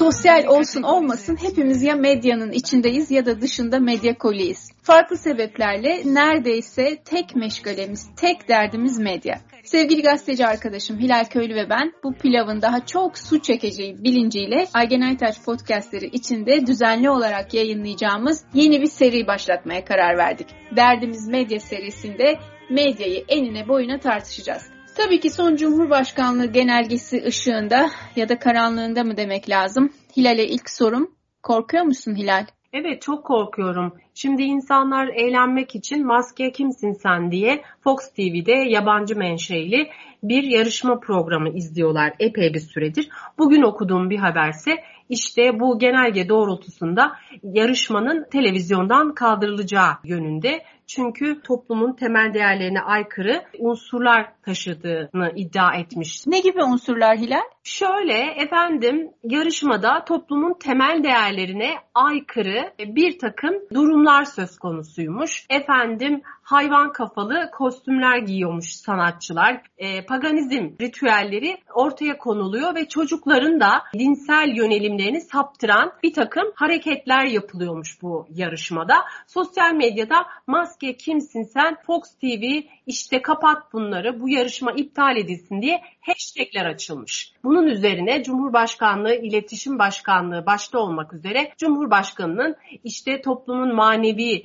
Sosyal olsun olmasın hepimiz ya medyanın içindeyiz ya da dışında medya koliyiz. Farklı sebeplerle neredeyse tek meşgalemiz, tek derdimiz medya. Sevgili gazeteci arkadaşım Hilal Köylü ve ben bu pilavın daha çok su çekeceği bilinciyle Aygen Aytaç podcastleri içinde düzenli olarak yayınlayacağımız yeni bir seri başlatmaya karar verdik. Derdimiz Medya serisinde medyayı enine boyuna tartışacağız. Tabii ki son Cumhurbaşkanlığı genelgesi ışığında ya da karanlığında mı demek lazım? Hilal'e ilk sorum. Korkuyor musun Hilal? Evet çok korkuyorum. Şimdi insanlar eğlenmek için maske kimsin sen diye Fox TV'de yabancı menşeli bir yarışma programı izliyorlar epey bir süredir. Bugün okuduğum bir haberse işte bu genelge doğrultusunda yarışmanın televizyondan kaldırılacağı yönünde. Çünkü toplumun temel değerlerine aykırı unsurlar taşıdığını iddia etmiş. Ne gibi unsurlar Hilal? Şöyle efendim yarışmada toplumun temel değerlerine aykırı bir takım durumlar söz konusuymuş. Efendim hayvan kafalı kostümler giyiyormuş sanatçılar. E, paganizm ritüelleri ortaya konuluyor ve çocukların da dinsel yönelimlerini saptıran bir takım hareketler yapılıyormuş bu yarışmada. Sosyal medyada maske kimsin sen Fox TV işte kapat bunları bu yarışma iptal edilsin diye hashtagler açılmış. Bunun üzerine Cumhurbaşkanlığı İletişim Başkanlığı başta olmak üzere Cumhurbaşkanının işte toplumun manevi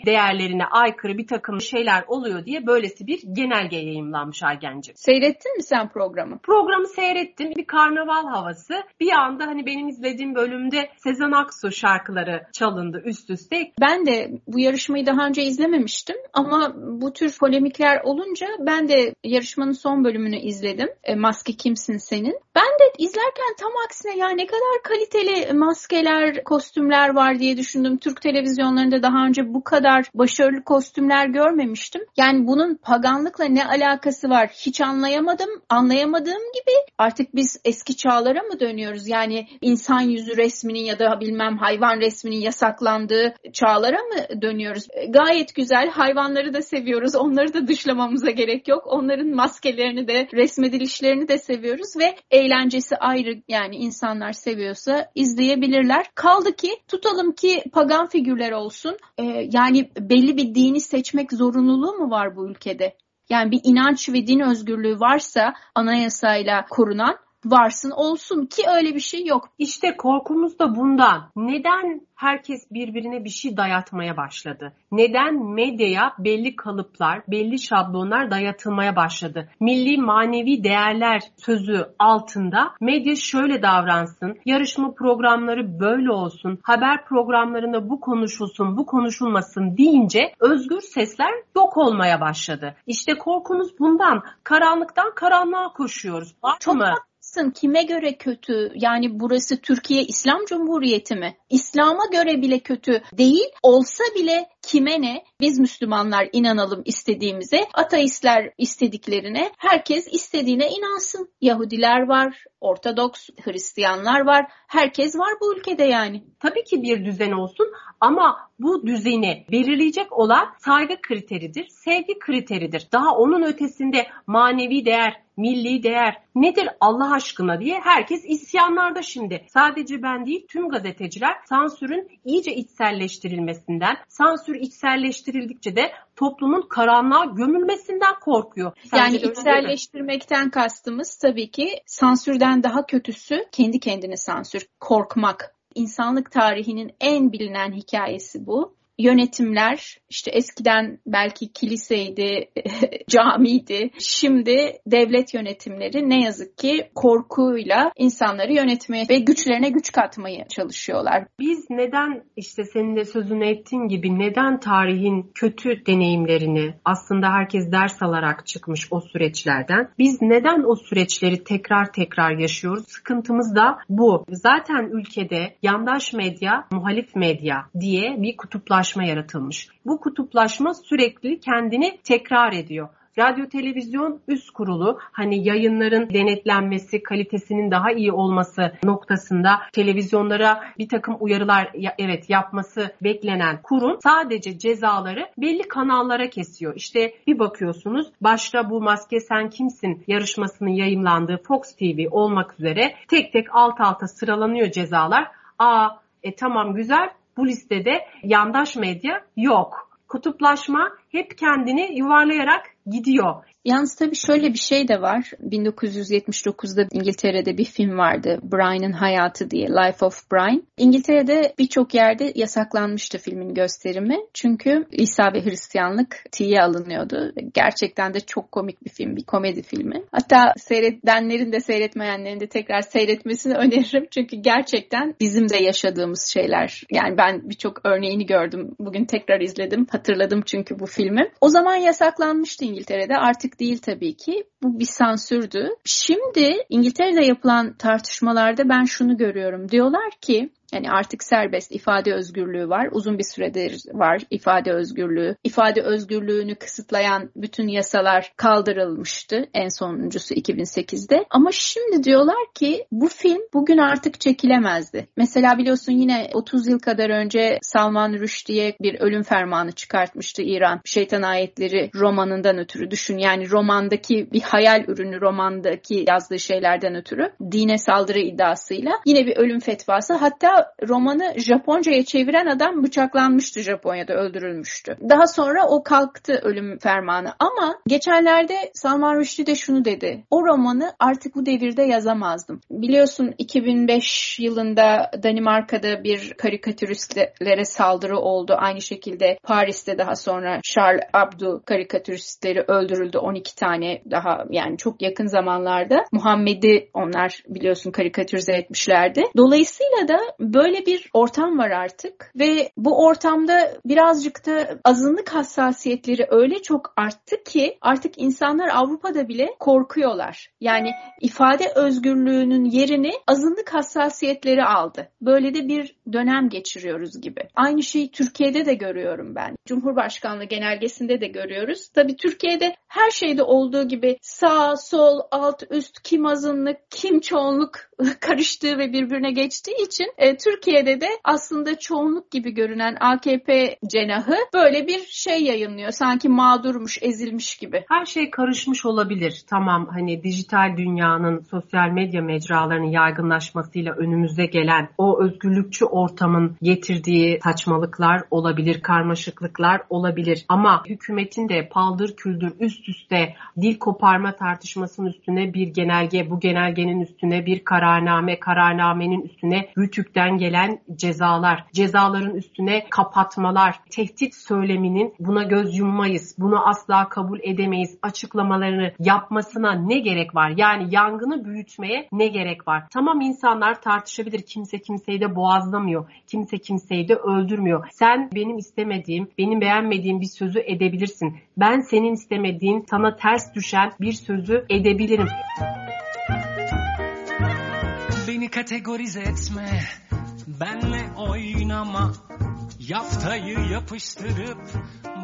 değerlerine aykırı bir takım şeyler oluyor diye böylesi bir genelge yayınlanmış Aygencim. Seyrettin mi sen programı? Programı seyrettim. Bir karnaval havası. Bir anda hani benim izlediğim bölümde Sezen Aksu şarkıları çalındı üst üste. Ben de bu yarışmayı daha önce izlememiştim ama bu tür polemikler olunca ben de yarışmanın son bölümünü izledim. E, Maske Kimsin Senin. Ben de izlerken tam aksine ya ne kadar kaliteli maskeler, kostümler var diye düşündüm. Türk televizyonlarında daha önce bu kadar başarılı kostümler görmemiştim. Yani bunun paganlıkla ne alakası var hiç anlayamadım. Anlayamadığım gibi artık biz eski çağlara mı dönüyoruz? Yani insan yüzü resminin ya da bilmem hayvan resminin yasaklandığı çağlara mı dönüyoruz? E, gayet güzel. Hayvanları da seviyoruz. Onları da dışlamamıza gerek yok. Onların maskelerini de resmedilişlerini de seviyoruz ve eğlencesi ayrı yani insanlar seviyorsa izleyebilirler. Kaldı ki tutalım ki pagan figürler olsun. Ee, yani belli bir dini seçmek zorunluluğu mu var bu ülkede? Yani bir inanç ve din özgürlüğü varsa anayasayla korunan varsın olsun ki öyle bir şey yok. İşte korkumuz da bundan. Neden herkes birbirine bir şey dayatmaya başladı? Neden medyaya belli kalıplar, belli şablonlar dayatılmaya başladı? Milli manevi değerler sözü altında medya şöyle davransın, yarışma programları böyle olsun, haber programlarında bu konuşulsun, bu konuşulmasın deyince özgür sesler yok olmaya başladı. İşte korkumuz bundan. Karanlıktan karanlığa koşuyoruz. Var Çok mı? Haklısın. Kime göre kötü? Yani burası Türkiye İslam Cumhuriyeti mi? İslam'a göre bile kötü değil. Olsa bile kime ne? Biz Müslümanlar inanalım istediğimize, ateistler istediklerine, herkes istediğine inansın. Yahudiler var, Ortodoks Hristiyanlar var. Herkes var bu ülkede yani. Tabii ki bir düzen olsun ama bu düzeni belirleyecek olan saygı kriteridir, sevgi kriteridir. Daha onun ötesinde manevi değer, milli değer nedir Allah aşkına diye herkes isyanlarda şimdi. Sadece ben değil tüm gazeteciler sansürün iyice içselleştirilmesinden, sansür içselleştirildikçe de toplumun karanlığa gömülmesinden korkuyor. Sence yani içselleştirmekten kastımız tabii ki sansürden daha kötüsü kendi kendine sansür, korkmak. İnsanlık tarihinin en bilinen hikayesi bu yönetimler işte eskiden belki kiliseydi, camiydi. Şimdi devlet yönetimleri ne yazık ki korkuyla insanları yönetmeye ve güçlerine güç katmaya çalışıyorlar. Biz neden işte senin de sözünü ettiğin gibi neden tarihin kötü deneyimlerini aslında herkes ders alarak çıkmış o süreçlerden. Biz neden o süreçleri tekrar tekrar yaşıyoruz? Sıkıntımız da bu. Zaten ülkede yandaş medya, muhalif medya diye bir kutuplaşma kutuplaşma yaratılmış. Bu kutuplaşma sürekli kendini tekrar ediyor. Radyo televizyon üst kurulu hani yayınların denetlenmesi, kalitesinin daha iyi olması noktasında televizyonlara bir takım uyarılar evet yapması beklenen kurum sadece cezaları belli kanallara kesiyor. İşte bir bakıyorsunuz başta bu Maske Sen Kimsin yarışmasının yayımlandığı Fox TV olmak üzere tek tek alt alta sıralanıyor cezalar aa e tamam güzel bu listede yandaş medya yok. Kutuplaşma hep kendini yuvarlayarak gidiyor. Yalnız tabii şöyle bir şey de var. 1979'da İngiltere'de bir film vardı. Brian'ın Hayatı diye. Life of Brian. İngiltere'de birçok yerde yasaklanmıştı filmin gösterimi. Çünkü İsa ve Hristiyanlık tiye alınıyordu. Gerçekten de çok komik bir film. Bir komedi filmi. Hatta seyredenlerin de seyretmeyenlerin de tekrar seyretmesini öneririm. Çünkü gerçekten bizim de yaşadığımız şeyler. Yani ben birçok örneğini gördüm. Bugün tekrar izledim. Hatırladım çünkü bu filmi. O zaman yasaklanmıştı İngiltere'de. Artık değil tabii ki. Bu bir sansürdü. Şimdi İngiltere'de yapılan tartışmalarda ben şunu görüyorum. Diyorlar ki yani artık serbest ifade özgürlüğü var. Uzun bir süredir var ifade özgürlüğü. İfade özgürlüğünü kısıtlayan bütün yasalar kaldırılmıştı. En sonuncusu 2008'de. Ama şimdi diyorlar ki bu film bugün artık çekilemezdi. Mesela biliyorsun yine 30 yıl kadar önce Salman Rushdie'ye bir ölüm fermanı çıkartmıştı İran. Şeytan ayetleri romanından ötürü. Düşün yani romandaki bir hayal ürünü romandaki yazdığı şeylerden ötürü dine saldırı iddiasıyla yine bir ölüm fetvası. Hatta romanı Japonca'ya çeviren adam bıçaklanmıştı Japonya'da öldürülmüştü. Daha sonra o kalktı ölüm fermanı ama geçenlerde Salman Rushdie de şunu dedi. O romanı artık bu devirde yazamazdım. Biliyorsun 2005 yılında Danimarka'da bir karikatüristlere saldırı oldu. Aynı şekilde Paris'te daha sonra Charles Abdu karikatüristleri öldürüldü 12 tane daha yani çok yakın zamanlarda. Muhammed'i onlar biliyorsun karikatürize etmişlerdi. Dolayısıyla da böyle bir ortam var artık ve bu ortamda birazcık da azınlık hassasiyetleri öyle çok arttı ki artık insanlar Avrupa'da bile korkuyorlar. Yani ifade özgürlüğünün yerini azınlık hassasiyetleri aldı. Böyle de bir dönem geçiriyoruz gibi. Aynı şeyi Türkiye'de de görüyorum ben. Cumhurbaşkanlığı genelgesinde de görüyoruz. Tabii Türkiye'de her şeyde olduğu gibi sağ, sol, alt, üst, kim azınlık, kim çoğunluk karıştığı ve birbirine geçtiği için e, Türkiye'de de aslında çoğunluk gibi görünen AKP cenahı böyle bir şey yayınlıyor. Sanki mağdurmuş, ezilmiş gibi. Her şey karışmış olabilir. Tamam hani dijital dünyanın sosyal medya mecralarının yaygınlaşmasıyla önümüze gelen o özgürlükçü ortamın getirdiği saçmalıklar olabilir, karmaşıklıklar olabilir. Ama hükümetin de paldır küldür üst üste dil koparma tartışmasının üstüne bir genelge, bu genelgenin üstüne bir kararname, kararnamenin üstüne rütükten gelen cezalar, cezaların üstüne kapatmalar, tehdit söyleminin buna göz yummayız, bunu asla kabul edemeyiz açıklamalarını yapmasına ne gerek var? Yani yangını büyütmeye ne gerek var? Tamam insanlar tartışabilir. Kimse kimseyi de boğazlamıyor. Kimse kimseyi de öldürmüyor. Sen benim istemediğim, benim beğenmediğim bir sözü edebilirsin. Ben senin istemediğin, sana ters düşen bir sözü edebilirim. Kategorize etme, benle oynama, yaftayı yapıştırıp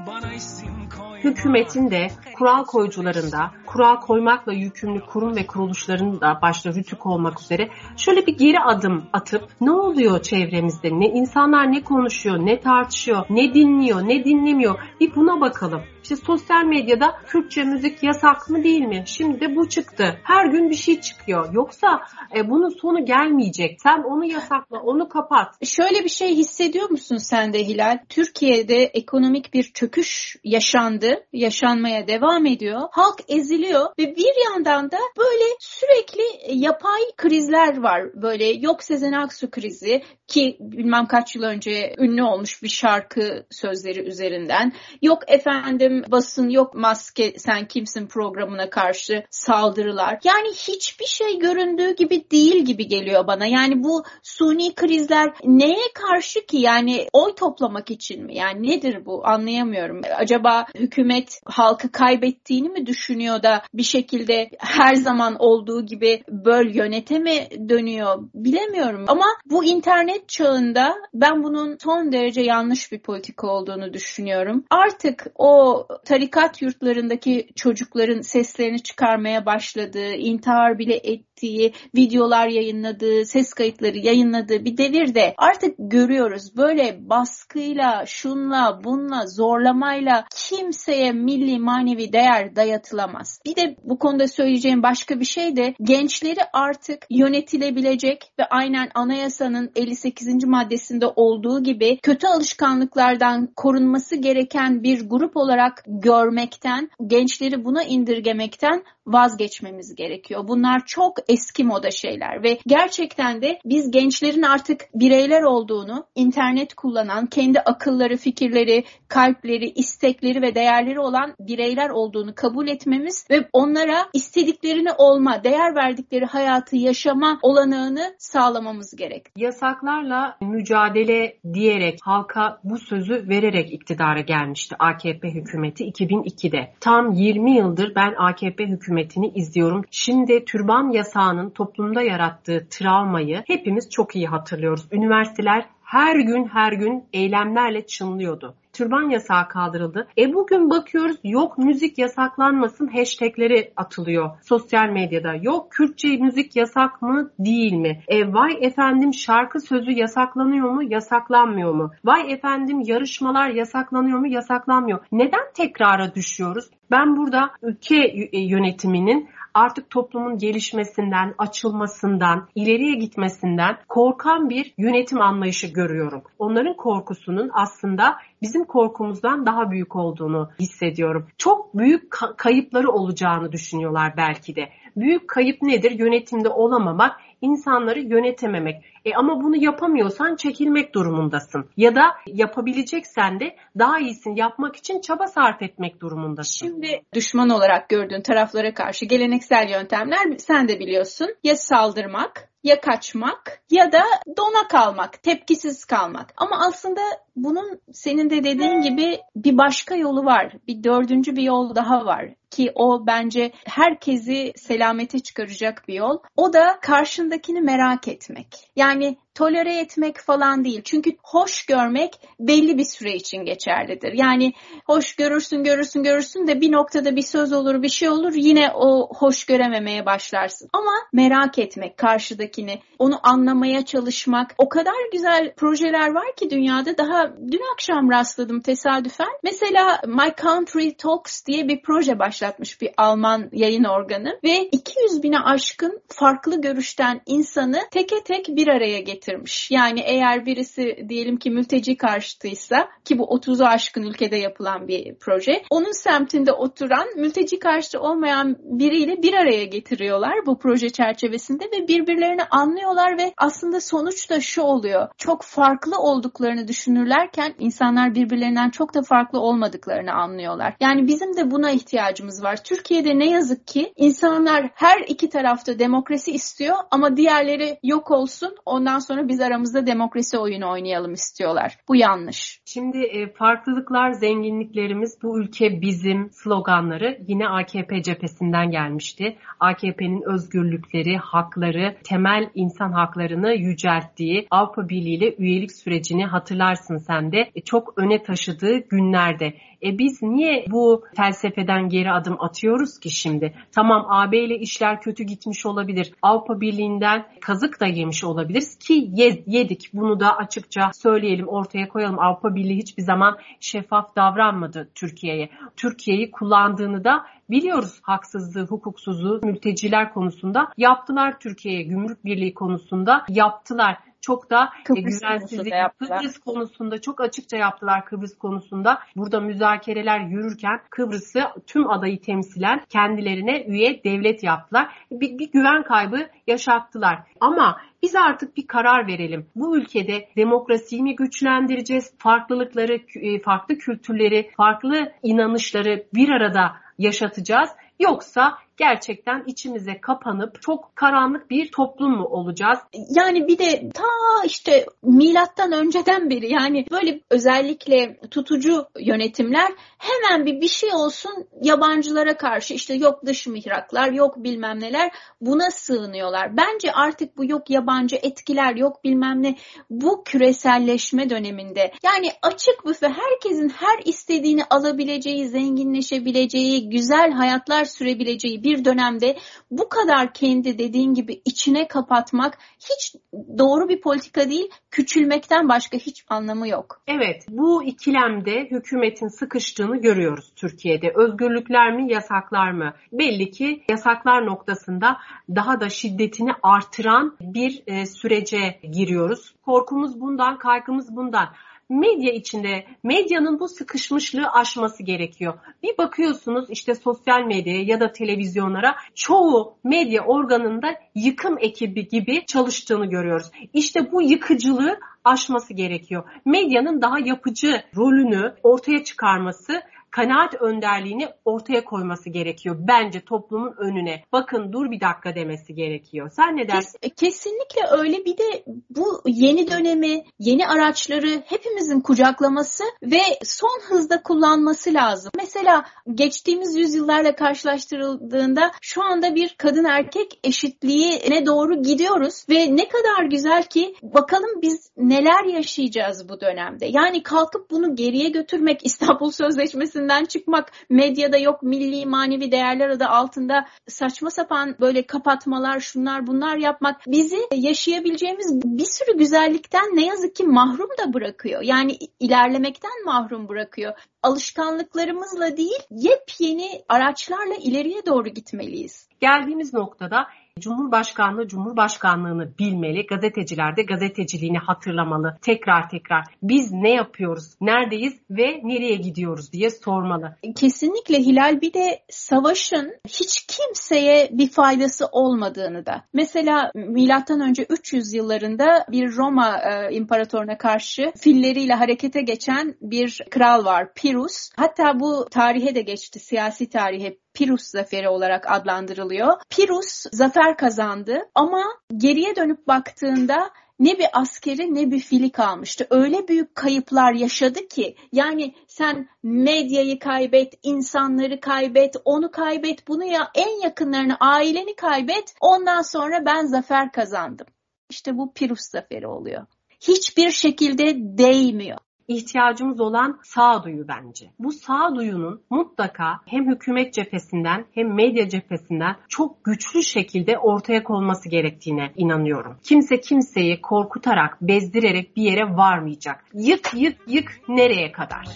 bana isim koy. Hükümetin de, kural koyucuların da, kural koymakla yükümlü kurum ve kuruluşların da başta rütük olmak üzere şöyle bir geri adım atıp ne oluyor çevremizde, ne insanlar ne konuşuyor, ne tartışıyor, ne dinliyor, ne dinlemiyor bir buna bakalım. İşte sosyal medyada Kürtçe müzik yasak mı değil mi? Şimdi de bu çıktı. Her gün bir şey çıkıyor. Yoksa e, bunun sonu gelmeyecek. Sen onu yasakla, onu kapat. Şöyle bir şey hissediyor musun sen de Hilal? Türkiye'de ekonomik bir çöküş yaşandı, yaşanmaya devam ediyor. Halk eziliyor ve bir yandan da böyle sürekli yapay krizler var. Böyle yok Sezen Aksu krizi ki bilmem kaç yıl önce ünlü olmuş bir şarkı sözleri üzerinden. Yok efendim basın yok maske sen kimsin programına karşı saldırılar. Yani hiçbir şey göründüğü gibi değil gibi geliyor bana. Yani bu suni krizler neye karşı ki? Yani oy toplamak için mi? Yani nedir bu? Anlayamıyorum. Acaba hükümet halkı kaybettiğini mi düşünüyor da bir şekilde her zaman olduğu gibi böl yönete mi dönüyor? Bilemiyorum. Ama bu internet çağında ben bunun son derece yanlış bir politika olduğunu düşünüyorum. Artık o tarikat yurtlarındaki çocukların seslerini çıkarmaya başladığı, intihar bile et ettiği, videolar yayınladığı, ses kayıtları yayınladığı bir devirde artık görüyoruz. Böyle baskıyla, şunla, bunla, zorlamayla kimseye milli manevi değer dayatılamaz. Bir de bu konuda söyleyeceğim başka bir şey de gençleri artık yönetilebilecek ve aynen anayasanın 58. maddesinde olduğu gibi kötü alışkanlıklardan korunması gereken bir grup olarak görmekten, gençleri buna indirgemekten vazgeçmemiz gerekiyor. Bunlar çok eski moda şeyler ve gerçekten de biz gençlerin artık bireyler olduğunu, internet kullanan, kendi akılları, fikirleri, kalpleri, istekleri ve değerleri olan bireyler olduğunu kabul etmemiz ve onlara istediklerini olma, değer verdikleri hayatı yaşama olanağını sağlamamız gerek. Yasaklarla mücadele diyerek halka bu sözü vererek iktidara gelmişti AKP hükümeti 2002'de. Tam 20 yıldır ben AKP hükümetini izliyorum. Şimdi türban yasağının toplumda yarattığı travmayı hepimiz çok iyi hatırlıyoruz. Üniversiteler her gün her gün eylemlerle çınlıyordu. Türban yasağı kaldırıldı. E bugün bakıyoruz yok müzik yasaklanmasın hashtagleri atılıyor sosyal medyada. Yok Kürtçe müzik yasak mı değil mi? E vay efendim şarkı sözü yasaklanıyor mu yasaklanmıyor mu? Vay efendim yarışmalar yasaklanıyor mu yasaklanmıyor. Neden tekrara düşüyoruz? Ben burada ülke yönetiminin artık toplumun gelişmesinden, açılmasından, ileriye gitmesinden korkan bir yönetim anlayışı görüyorum. Onların korkusunun aslında bizim korkumuzdan daha büyük olduğunu hissediyorum. Çok büyük kayıpları olacağını düşünüyorlar belki de. Büyük kayıp nedir? Yönetimde olamamak, insanları yönetememek. E ama bunu yapamıyorsan çekilmek durumundasın. Ya da yapabileceksen de daha iyisini yapmak için çaba sarf etmek durumundasın. Şimdi düşman olarak gördüğün taraflara karşı geleneksel yöntemler sen de biliyorsun. Ya saldırmak ya kaçmak ya da dona kalmak, tepkisiz kalmak. Ama aslında bunun senin de dediğin gibi bir başka yolu var. Bir dördüncü bir yol daha var ki o bence herkesi selamete çıkaracak bir yol. O da karşındakini merak etmek. Yani tolere etmek falan değil. Çünkü hoş görmek belli bir süre için geçerlidir. Yani hoş görürsün görürsün görürsün de bir noktada bir söz olur bir şey olur yine o hoş görememeye başlarsın. Ama merak etmek karşıdakini, onu anlamaya çalışmak. O kadar güzel projeler var ki dünyada daha dün akşam rastladım tesadüfen. Mesela My Country Talks diye bir proje başlatmış bir Alman yayın organı ve 200 bine aşkın farklı görüşten insanı teke tek bir araya getirmiş. Yani eğer birisi diyelim ki mülteci karşıtıysa ki bu 30'u aşkın ülkede yapılan bir proje. Onun semtinde oturan mülteci karşıtı olmayan biriyle bir araya getiriyorlar bu proje çerçevesinde ve birbirlerini anlıyorlar ve aslında sonuç da şu oluyor. Çok farklı olduklarını düşünürlerken insanlar birbirlerinden çok da farklı olmadıklarını anlıyorlar. Yani bizim de buna ihtiyacımız var. Türkiye'de ne yazık ki insanlar her iki tarafta demokrasi istiyor ama diğerleri yok olsun ondan sonra biz aramızda demokrasi oyunu oynayalım istiyorlar. Bu yanlış. Şimdi e, farklılıklar, zenginliklerimiz bu ülke bizim sloganları yine AKP cephesinden gelmişti. AKP'nin özgürlükleri, hakları, temel insan haklarını yücelttiği Avrupa Birliği ile üyelik sürecini hatırlarsın sen de e, çok öne taşıdığı günlerde. E biz niye bu felsefeden geri adım atıyoruz ki şimdi? Tamam AB ile işler kötü gitmiş olabilir. Avrupa Birliği'nden kazık da yemiş olabiliriz ki yedik. Bunu da açıkça söyleyelim, ortaya koyalım. Avrupa Birliği hiçbir zaman şeffaf davranmadı Türkiye'ye. Türkiye'yi kullandığını da biliyoruz haksızlığı, hukuksuzluğu mülteciler konusunda yaptılar Türkiye'ye. Gümrük Birliği konusunda yaptılar çok da e, Kıbrıs güvensizlik Kıbrıs konusunda çok açıkça yaptılar Kıbrıs konusunda. Burada müzakereler yürürken Kıbrıs'ı tüm adayı temsilen kendilerine üye devlet yaptılar. Bir, bir güven kaybı yaşattılar. Ama biz artık bir karar verelim. Bu ülkede demokrasiyi mi güçlendireceğiz? Farklılıkları, e, farklı kültürleri, farklı inanışları bir arada yaşatacağız. Yoksa gerçekten içimize kapanıp çok karanlık bir toplum mu olacağız? Yani bir de ta işte milattan önceden beri yani böyle özellikle tutucu yönetimler hemen bir bir şey olsun yabancılara karşı işte yok dış mihraklar yok bilmem neler buna sığınıyorlar. Bence artık bu yok yabancı etkiler yok bilmem ne bu küreselleşme döneminde yani açık büfe herkesin her istediğini alabileceği, zenginleşebileceği, güzel hayatlar sürebileceği bir bir dönemde bu kadar kendi dediğin gibi içine kapatmak hiç doğru bir politika değil. Küçülmekten başka hiç anlamı yok. Evet, bu ikilemde hükümetin sıkıştığını görüyoruz Türkiye'de. Özgürlükler mi, yasaklar mı? Belli ki yasaklar noktasında daha da şiddetini artıran bir e, sürece giriyoruz. Korkumuz bundan, kaygımız bundan medya içinde medyanın bu sıkışmışlığı aşması gerekiyor. Bir bakıyorsunuz işte sosyal medyaya ya da televizyonlara çoğu medya organında yıkım ekibi gibi çalıştığını görüyoruz. İşte bu yıkıcılığı aşması gerekiyor. Medyanın daha yapıcı rolünü ortaya çıkarması kanaat önderliğini ortaya koyması gerekiyor. Bence toplumun önüne. Bakın dur bir dakika demesi gerekiyor. Sen ne dersin? Kes, kesinlikle öyle. Bir de bu yeni dönemi, yeni araçları hepimizin kucaklaması ve son hızda kullanması lazım. Mesela geçtiğimiz yüzyıllarla karşılaştırıldığında şu anda bir kadın erkek eşitliğine doğru gidiyoruz ve ne kadar güzel ki bakalım biz neler yaşayacağız bu dönemde. Yani kalkıp bunu geriye götürmek İstanbul Sözleşmesi üstesinden çıkmak, medyada yok milli manevi değerler adı altında saçma sapan böyle kapatmalar, şunlar bunlar yapmak bizi yaşayabileceğimiz bir sürü güzellikten ne yazık ki mahrum da bırakıyor. Yani ilerlemekten mahrum bırakıyor. Alışkanlıklarımızla değil, yepyeni araçlarla ileriye doğru gitmeliyiz. Geldiğimiz noktada Cumhurbaşkanlığı Cumhurbaşkanlığını bilmeli, gazeteciler de gazeteciliğini hatırlamalı. Tekrar tekrar biz ne yapıyoruz, neredeyiz ve nereye gidiyoruz diye sormalı. Kesinlikle Hilal bir de savaşın hiç kimseye bir faydası olmadığını da. Mesela milattan önce 300 yıllarında bir Roma e, imparatoruna karşı filleriyle harekete geçen bir kral var Pirus. Hatta bu tarihe de geçti, siyasi tarihe Pirus zaferi olarak adlandırılıyor. Pirus zafer kazandı ama geriye dönüp baktığında ne bir askeri ne bir fili kalmıştı. Öyle büyük kayıplar yaşadı ki yani sen medyayı kaybet, insanları kaybet, onu kaybet, bunu ya en yakınlarını, aileni kaybet. Ondan sonra ben zafer kazandım. İşte bu Pirus zaferi oluyor. Hiçbir şekilde değmiyor ihtiyacımız olan sağduyu bence. Bu sağduyunun mutlaka hem hükümet cephesinden hem medya cephesinden çok güçlü şekilde ortaya konması gerektiğine inanıyorum. Kimse kimseyi korkutarak, bezdirerek bir yere varmayacak. Yık yık yık nereye kadar?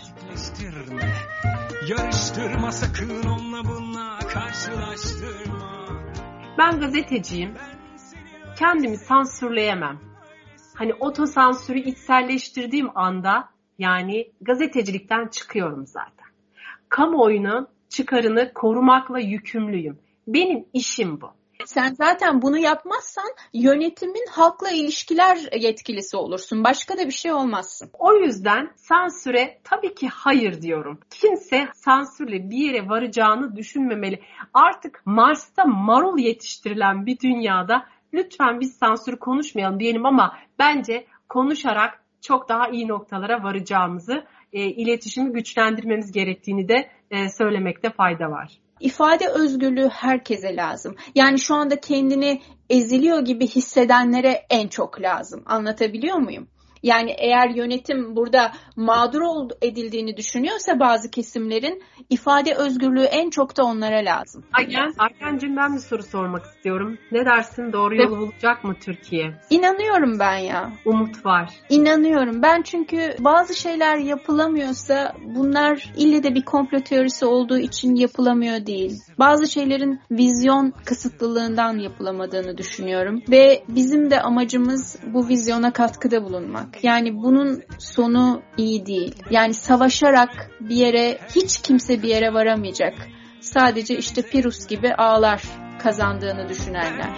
Yarıştırma sakın onunla bununla karşılaştırma. Ben gazeteciyim. Kendimi sansürleyemem. Hani otosansürü içselleştirdiğim anda yani gazetecilikten çıkıyorum zaten. Kamuoyunun çıkarını korumakla yükümlüyüm. Benim işim bu. Sen zaten bunu yapmazsan yönetimin halkla ilişkiler yetkilisi olursun. Başka da bir şey olmazsın. O yüzden sansüre tabii ki hayır diyorum. Kimse sansürle bir yere varacağını düşünmemeli. Artık Mars'ta marul yetiştirilen bir dünyada lütfen biz sansür konuşmayalım diyelim ama bence konuşarak çok daha iyi noktalara varacağımızı, e, iletişimi güçlendirmemiz gerektiğini de e, söylemekte fayda var. İfade özgürlüğü herkese lazım. Yani şu anda kendini eziliyor gibi hissedenlere en çok lazım. Anlatabiliyor muyum? Yani eğer yönetim burada mağdur edildiğini düşünüyorsa bazı kesimlerin ifade özgürlüğü en çok da onlara lazım. Aynen. Arkancığım ben bir soru sormak istiyorum. Ne dersin doğru yolu bulacak mı Türkiye? İnanıyorum ben ya. Umut var. İnanıyorum. Ben çünkü bazı şeyler yapılamıyorsa bunlar ille de bir komplo teorisi olduğu için yapılamıyor değil. Bazı şeylerin vizyon kısıtlılığından yapılamadığını düşünüyorum. Ve bizim de amacımız bu vizyona katkıda bulunmak. Yani bunun sonu iyi değil. Yani savaşarak bir yere hiç kimse bir yere varamayacak. Sadece işte Pirus gibi ağlar kazandığını düşünenler.